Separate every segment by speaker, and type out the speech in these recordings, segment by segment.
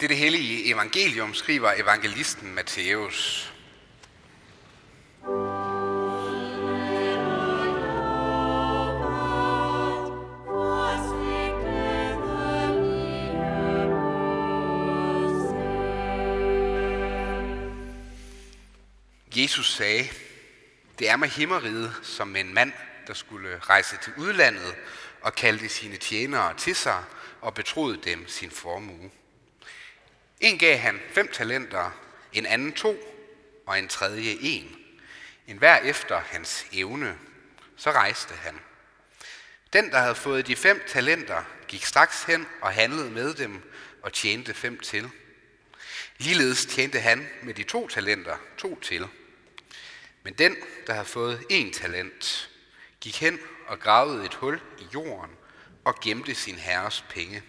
Speaker 1: Det det hellige evangelium skriver evangelisten Matthæus. Jesus sagde, det er med himmeriget som en mand, der skulle rejse til udlandet og kaldte sine tjenere til sig og betroede dem sin formue. En gav han fem talenter, en anden to, og en tredje en. En hver efter hans evne. Så rejste han. Den, der havde fået de fem talenter, gik straks hen og handlede med dem og tjente fem til. Ligeledes tjente han med de to talenter to til. Men den, der havde fået en talent, gik hen og gravede et hul i jorden og gemte sin herres penge.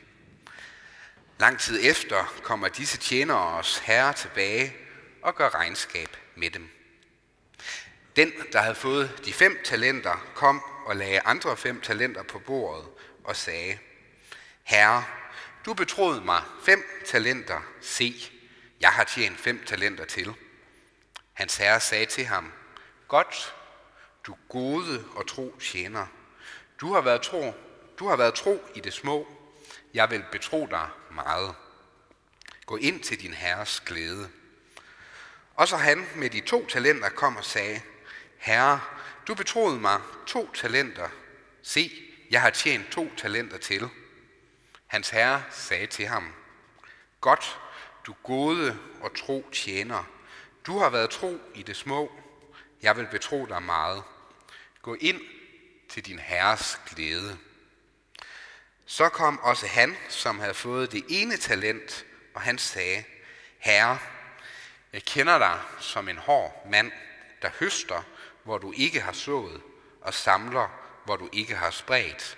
Speaker 1: Lang tid efter kommer disse tjenere os herre tilbage og gør regnskab med dem. Den, der havde fået de fem talenter, kom og lagde andre fem talenter på bordet og sagde, Herre, du betroede mig fem talenter. Se, jeg har tjent fem talenter til. Hans herre sagde til ham, Godt, du gode og tro tjener. Du har været tro, du har været tro i det små. Jeg vil betro dig meget. Gå ind til din herres glæde. Og så han med de to talenter kom og sagde, Herre, du betroede mig to talenter. Se, jeg har tjent to talenter til. Hans herre sagde til ham, Godt, du gode og tro tjener. Du har været tro i det små. Jeg vil betro dig meget. Gå ind til din herres glæde. Så kom også han, som havde fået det ene talent, og han sagde, Herre, jeg kender dig som en hård mand, der høster, hvor du ikke har sået, og samler, hvor du ikke har spredt.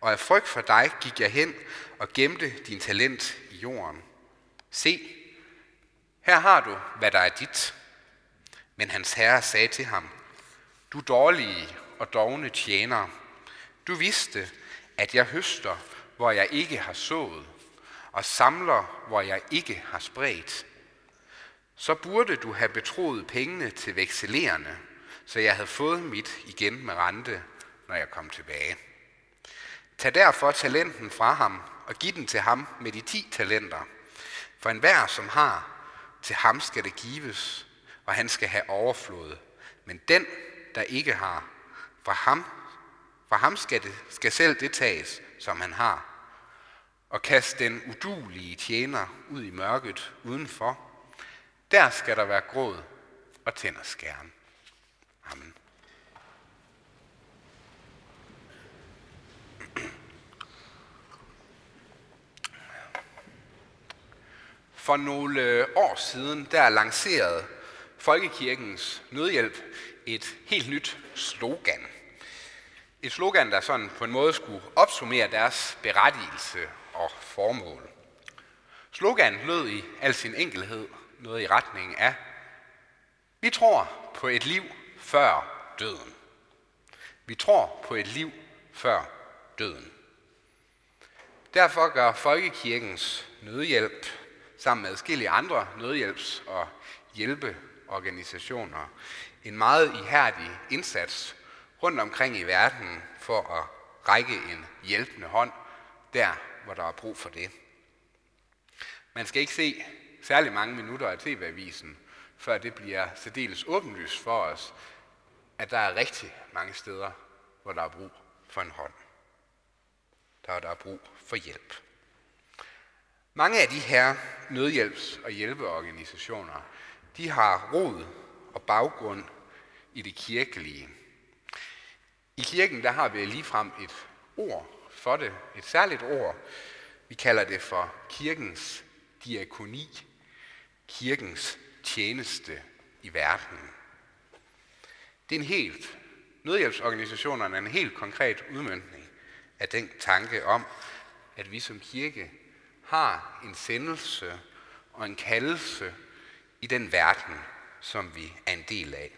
Speaker 1: Og af frygt for dig gik jeg hen og gemte din talent i jorden. Se, her har du, hvad der er dit. Men hans herre sagde til ham, du dårlige og dogne tjener, du vidste, at jeg høster, hvor jeg ikke har sået, og samler, hvor jeg ikke har spredt. Så burde du have betroet pengene til vekselerende, så jeg havde fået mit igen med rente, når jeg kom tilbage. Tag derfor talenten fra ham og giv den til ham med de ti talenter. For enhver, som har, til ham skal det gives, og han skal have overflod. Men den, der ikke har, fra ham, fra ham skal, det, skal selv det tages, som han har. Og kast den udulige tjener ud i mørket udenfor. Der skal der være gråd og tænderskæren. Amen. For nogle år siden, der lancerede Folkekirkens Nødhjælp et helt nyt slogan. Et slogan, der sådan på en måde skulle opsummere deres berettigelse og formål. Sloganet lød i al sin enkelhed noget i retning af, vi tror på et liv før døden. Vi tror på et liv før døden. Derfor gør Folkekirkens Nødhjælp sammen med forskellige andre nødhjælps- og hjælpeorganisationer en meget ihærdig indsats rundt omkring i verden for at række en hjælpende hånd der, hvor der er brug for det. Man skal ikke se særlig mange minutter af TV-avisen, før det bliver særdeles åbenlyst for os, at der er rigtig mange steder, hvor der er brug for en hånd. Der er der er brug for hjælp. Mange af de her nødhjælps- og hjælpeorganisationer, de har rod og baggrund i det kirkelige. I kirken der har vi ligefrem et ord for det, et særligt ord. Vi kalder det for kirkens diakoni, kirkens tjeneste i verden. Det er en helt, nødhjælpsorganisationerne er en helt konkret udmyndning af den tanke om, at vi som kirke har en sendelse og en kaldelse i den verden, som vi er en del af.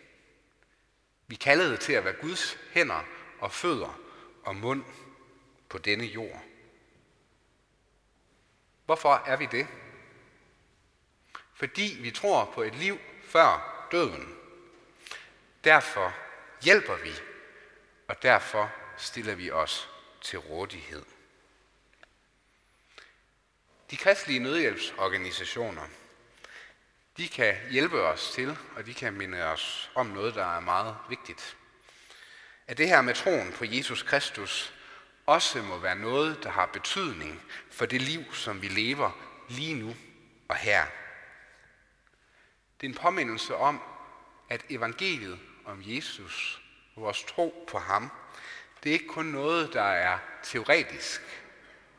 Speaker 1: Vi kaldede til at være Guds hænder og fødder og mund på denne jord. Hvorfor er vi det? Fordi vi tror på et liv før døden. Derfor hjælper vi, og derfor stiller vi os til rådighed. De kristelige nødhjælpsorganisationer, de kan hjælpe os til, og de kan minde os om noget, der er meget vigtigt. At det her med troen på Jesus Kristus også må være noget, der har betydning for det liv, som vi lever lige nu og her. Det er en påmindelse om, at evangeliet om Jesus, vores tro på ham, det er ikke kun noget, der er teoretisk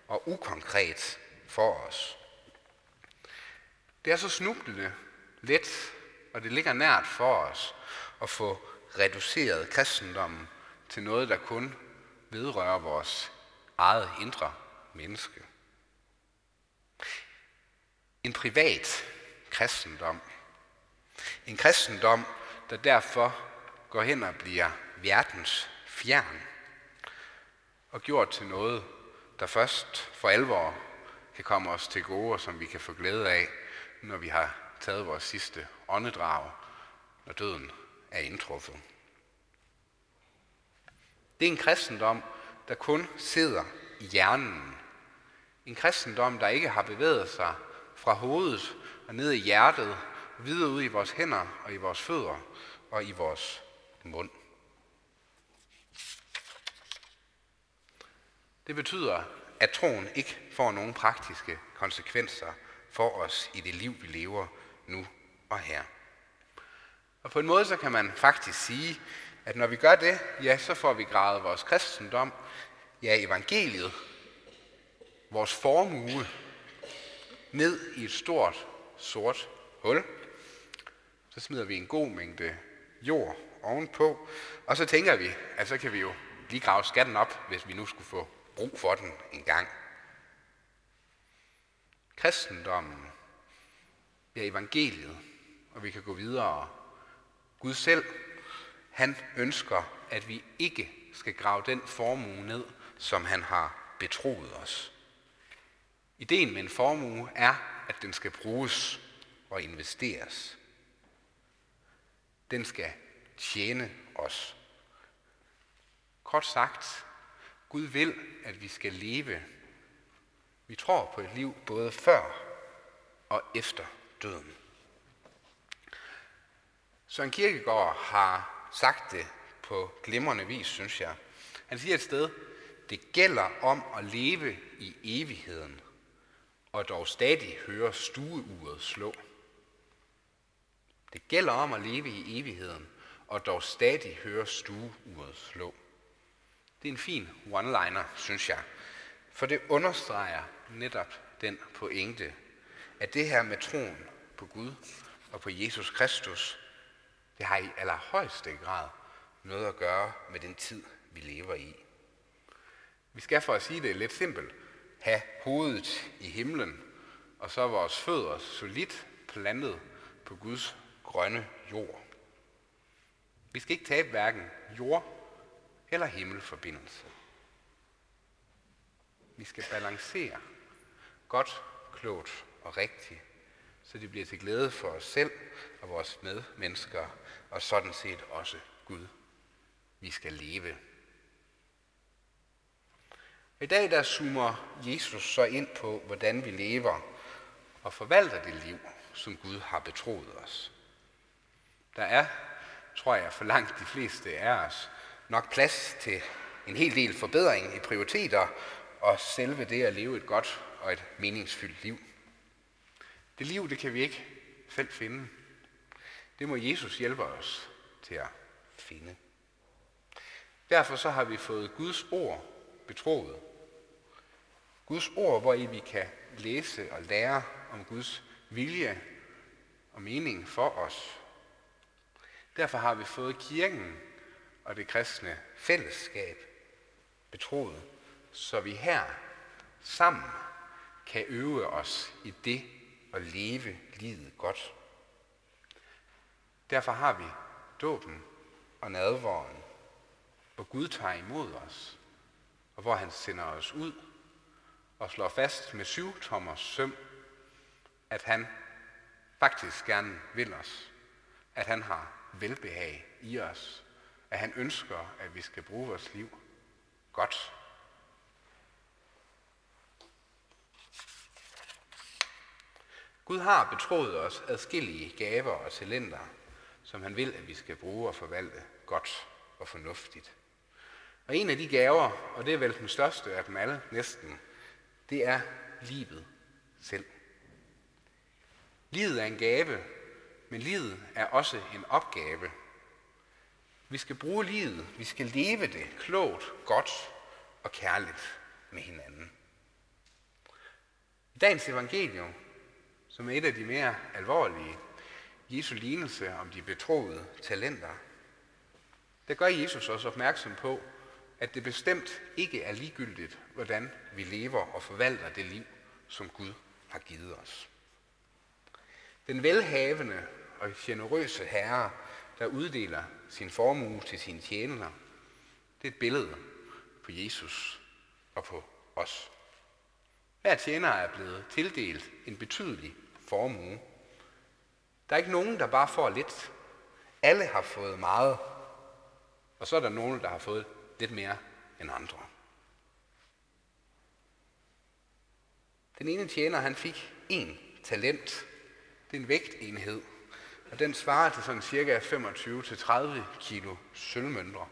Speaker 1: og ukonkret for os. Det er så snublende let, og det ligger nært for os at få reduceret kristendommen til noget, der kun vedrører vores eget indre menneske. En privat kristendom. En kristendom, der derfor går hen og bliver verdens fjern og gjort til noget, der først for alvor kan komme os til gode, og som vi kan få glæde af, når vi har taget vores sidste åndedrag, når døden er indtruffet. Det er en kristendom, der kun sidder i hjernen. En kristendom, der ikke har bevæget sig fra hovedet og ned i hjertet, videre ud i vores hænder og i vores fødder og i vores mund. Det betyder, at troen ikke får nogen praktiske konsekvenser for os i det liv, vi lever nu og her. Og på en måde så kan man faktisk sige, at når vi gør det, ja, så får vi gravet vores kristendom, ja, evangeliet, vores formue, ned i et stort, sort hul. Så smider vi en god mængde jord ovenpå, og så tænker vi, at så kan vi jo lige grave skatten op, hvis vi nu skulle få brug for den en gang. Kristendommen, ja evangeliet, og vi kan gå videre. Gud selv, han ønsker, at vi ikke skal grave den formue ned, som han har betroet os. Ideen med en formue er, at den skal bruges og investeres. Den skal tjene os. Kort sagt, Gud vil, at vi skal leve. Vi tror på et liv både før og efter døden. Søren Kierkegaard har sagt det på glimrende vis, synes jeg. Han siger et sted, det gælder om at leve i evigheden, og dog stadig høre stueuret slå. Det gælder om at leve i evigheden, og dog stadig høre stueuret slå. Det er en fin one-liner, synes jeg, for det understreger netop den pointe, at det her med troen på Gud og på Jesus Kristus, det har i allerhøjeste grad noget at gøre med den tid, vi lever i. Vi skal for at sige det lidt simpelt, have hovedet i himlen, og så vores fødder solidt plantet på Guds grønne jord. Vi skal ikke tabe hverken jord eller himmelforbindelse. Vi skal balancere godt, klogt og rigtigt, så det bliver til glæde for os selv og vores medmennesker, og sådan set også Gud. Vi skal leve. I dag der zoomer Jesus så ind på, hvordan vi lever og forvalter det liv, som Gud har betroet os. Der er, tror jeg, for langt de fleste af os, nok plads til en hel del forbedring i prioriteter og selve det at leve et godt og et meningsfyldt liv. Det liv, det kan vi ikke selv finde. Det må Jesus hjælpe os til at finde. Derfor så har vi fået Guds ord betroet. Guds ord, hvor i vi kan læse og lære om Guds vilje og mening for os. Derfor har vi fået kirken og det kristne fællesskab betroet, så vi her sammen kan øve os i det at leve livet godt. Derfor har vi dåben og nadvåren, hvor Gud tager imod os, og hvor han sender os ud og slår fast med syv tommer søm, at han faktisk gerne vil os. At han har velbehag i os. At han ønsker, at vi skal bruge vores liv godt. Gud har betroet os adskillige gaver og talenter, som han vil, at vi skal bruge og forvalte godt og fornuftigt. Og en af de gaver, og det er vel den største af dem alle næsten, det er livet selv. Livet er en gave, men livet er også en opgave. Vi skal bruge livet, vi skal leve det klogt, godt og kærligt med hinanden. I dagens evangelium, som er et af de mere alvorlige, Jesu lignelse om de betroede talenter, der gør Jesus også opmærksom på, at det bestemt ikke er ligegyldigt, hvordan vi lever og forvalter det liv, som Gud har givet os. Den velhavende og generøse herre, der uddeler sin formue til sine tjenere, det er et billede på Jesus og på os. Hver tjener er blevet tildelt en betydelig formue. Der er ikke nogen, der bare får lidt. Alle har fået meget, og så er der nogen, der har fået lidt mere end andre. Den ene tjener, han fik en talent. Det er en vægtenhed. Og den svarer til sådan cirka 25-30 kilo sølvmønter.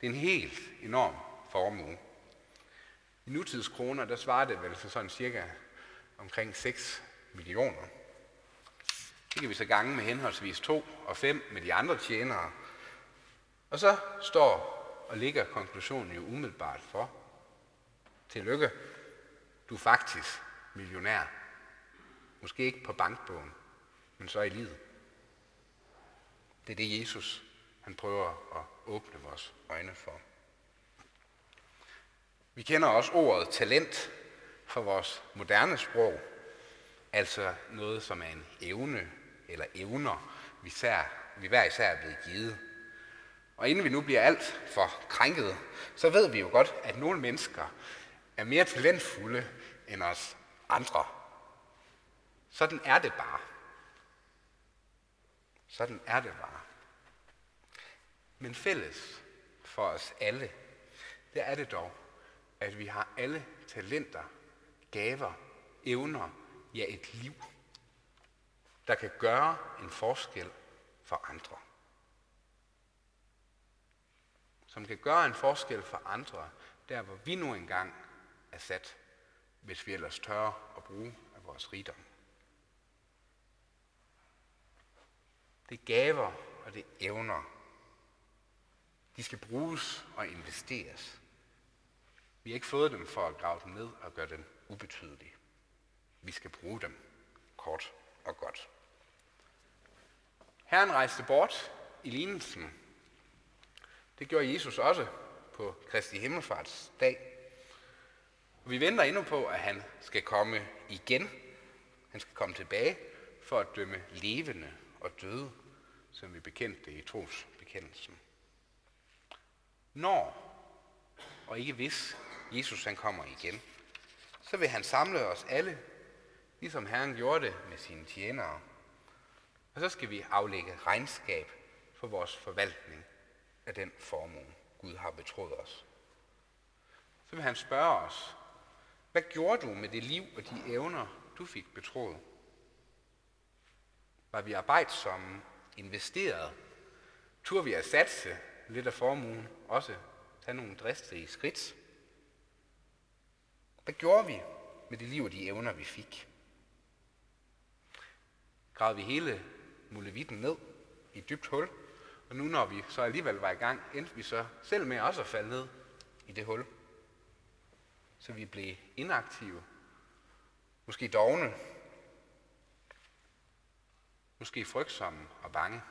Speaker 1: Det er en helt enorm formue. I nutidskroner, der svarer det vel til sådan cirka omkring 6 millioner. Det kan vi så gange med henholdsvis 2 og 5 med de andre tjenere. Og så står og ligger konklusionen jo umiddelbart for. Tillykke, du er faktisk millionær. Måske ikke på bankbogen, men så i livet. Det er det, Jesus han prøver at åbne vores øjne for. Vi kender også ordet talent fra vores moderne sprog, altså noget, som er en evne eller evner, vi, sær, vi hver især er blevet givet. Og inden vi nu bliver alt for krænket, så ved vi jo godt, at nogle mennesker er mere talentfulde end os andre. Sådan er det bare. Sådan er det bare. Men fælles for os alle, det er det dog, at vi har alle talenter, gaver, evner, ja et liv, der kan gøre en forskel for andre. Som kan gøre en forskel for andre, der hvor vi nu engang er sat, hvis vi ellers tør at bruge af vores rigdom. Det er gaver og det er evner. De skal bruges og investeres. Vi har ikke fået dem for at grave dem ned og gøre dem ubetydelige. Vi skal bruge dem kort og godt. Herren rejste bort i lignelsen. Det gjorde Jesus også på Kristi Himmelfarts dag. Og vi venter endnu på, at han skal komme igen. Han skal komme tilbage for at dømme levende og døde, som vi bekendte i trosbekendelsen. Når, og ikke hvis, Jesus han kommer igen, så vil han samle os alle, ligesom Herren gjorde det med sine tjenere. Og så skal vi aflægge regnskab for vores forvaltning af den formue, Gud har betroet os. Så vil han spørge os, hvad gjorde du med det liv og de evner, du fik betroet? Var vi arbejdsomme, investeret? Tur vi at satse lidt af formuen, også tage nogle dristige skridt? Hvad gjorde vi med det liv og de evner, vi fik? Gravede vi hele mulevitten ned i et dybt hul, og nu når vi så alligevel var i gang, endte vi så selv med også at falde ned i det hul. Så vi blev inaktive, måske dogne, måske frygtsomme og bange.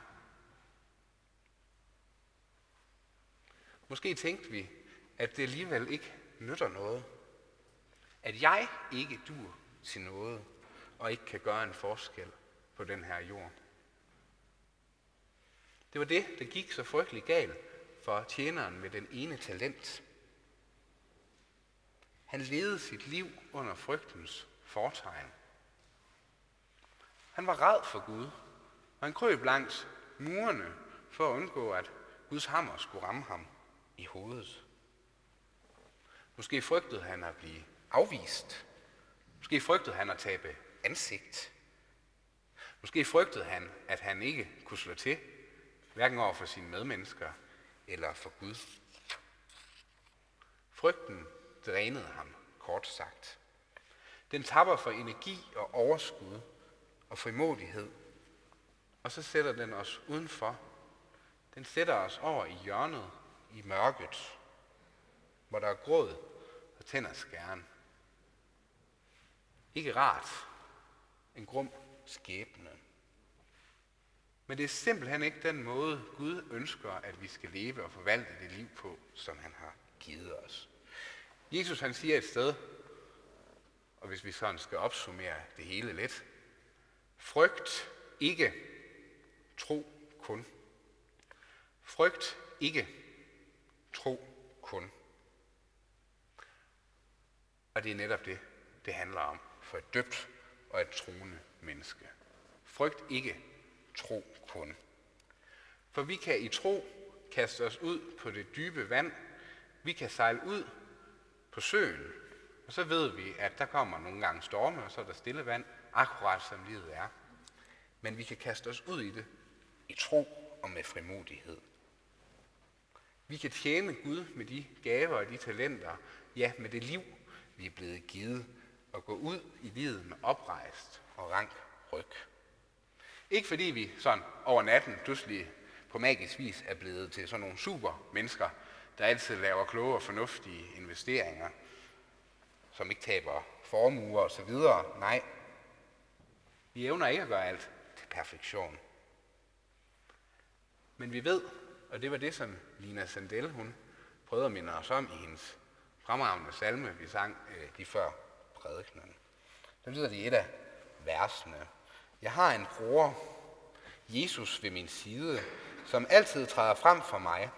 Speaker 1: Måske tænkte vi, at det alligevel ikke nytter noget. At jeg ikke dur til noget, og ikke kan gøre en forskel på den her jord. Det var det, der gik så frygtelig galt for tjeneren med den ene talent. Han levede sit liv under frygtens fortegn. Han var ræd for Gud, og han krøb langs murene for at undgå, at Guds hammer skulle ramme ham i hovedet. Måske frygtede han at blive afvist. Måske frygtede han at tabe ansigt. Måske frygtede han, at han ikke kunne slå til, hverken over for sine medmennesker eller for Gud. Frygten drænede ham, kort sagt. Den tapper for energi og overskud og frimodighed. Og så sætter den os udenfor. Den sætter os over i hjørnet, i mørket, hvor der er gråd og tænder skæren. Ikke rart. En grum skæbne. Men det er simpelthen ikke den måde, Gud ønsker, at vi skal leve og forvalte det liv på, som han har givet os. Jesus han siger et sted, og hvis vi sådan skal opsummere det hele lidt, frygt ikke, tro kun. Frygt ikke, tro kun. Og det er netop det, det handler om for et døbt og et troende menneske. Frygt ikke, tro kun. For vi kan i tro kaste os ud på det dybe vand. Vi kan sejle ud på søen. Og så ved vi, at der kommer nogle gange storme, og så er der stille vand, akkurat som livet er. Men vi kan kaste os ud i det i tro og med frimodighed. Vi kan tjene Gud med de gaver og de talenter, ja, med det liv, vi er blevet givet, og gå ud i livet med oprejst og rank ryg. Ikke fordi vi sådan over natten pludselig på magisk vis er blevet til sådan nogle super mennesker, der altid laver kloge og fornuftige investeringer, som ikke taber formuer og så videre. Nej, vi evner ikke at gøre alt til perfektion. Men vi ved, og det var det, som Lina Sandel, hun prøvede at minde os om i hendes fremragende salme, vi sang øh, lige før prædikenen. Så lyder det i et af versene. Jeg har en bror, Jesus ved min side, som altid træder frem for mig.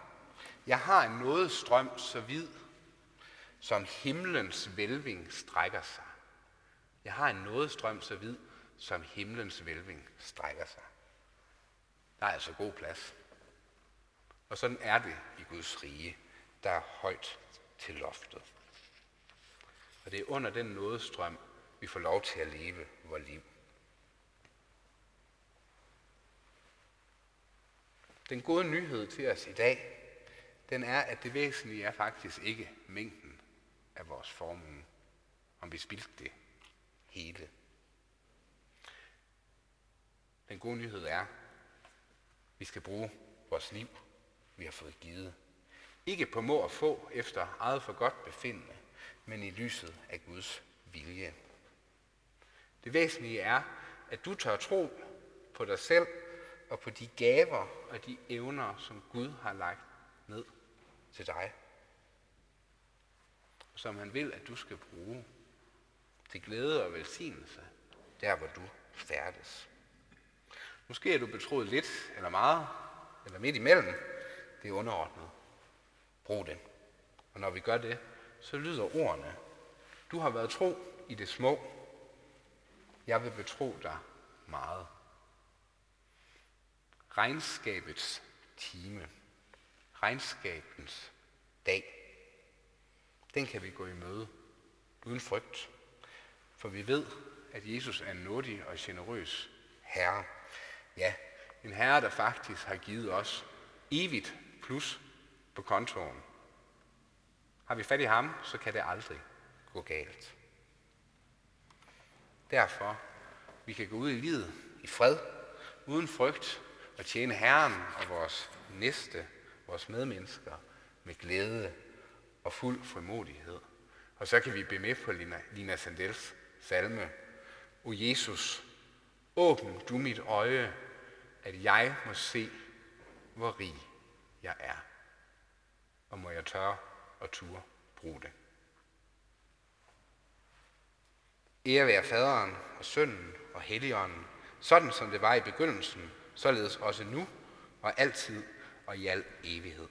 Speaker 1: Jeg har en nådestrøm så vid, som himlens vælving strækker sig. Jeg har en nådestrøm så vid, som himlens vælving strækker sig. Der er altså god plads. Og sådan er det i Guds rige, der er højt til loftet. Og det er under den nådestrøm, vi får lov til at leve vores liv. Den gode nyhed til os i dag, den er, at det væsentlige er faktisk ikke mængden af vores formue, om vi spildte det hele. Den gode nyhed er, at vi skal bruge vores liv, vi har fået givet. Ikke på må at få efter eget for godt befindende, men i lyset af Guds vilje. Det væsentlige er, at du tør tro på dig selv og på de gaver og de evner, som Gud har lagt ned til dig. Som han vil, at du skal bruge til glæde og velsignelse, der hvor du færdes. Måske er du betroet lidt eller meget, eller midt imellem. Det er underordnet. Brug det. Og når vi gør det, så lyder ordene. Du har været tro i det små. Jeg vil betro dig meget. Regnskabets time. Regnskabens dag. Den kan vi gå i møde uden frygt. For vi ved, at Jesus er en nådig og generøs herre. Ja, en herre, der faktisk har givet os evigt plus på kontoen. Har vi fat i ham, så kan det aldrig gå galt. Derfor, vi kan gå ud i livet i fred, uden frygt, og tjene Herren og vores næste, vores medmennesker, med glæde og fuld frimodighed. Og så kan vi bede med på Lina, Lina Sandels salme. O Jesus, åbn du mit øje, at jeg må se, hvor rig jeg er. Og må jeg tør og ture bruge det. Ære være faderen og sønnen og helligånden, sådan som det var i begyndelsen, således også nu og altid og i al evighed.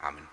Speaker 1: Amen.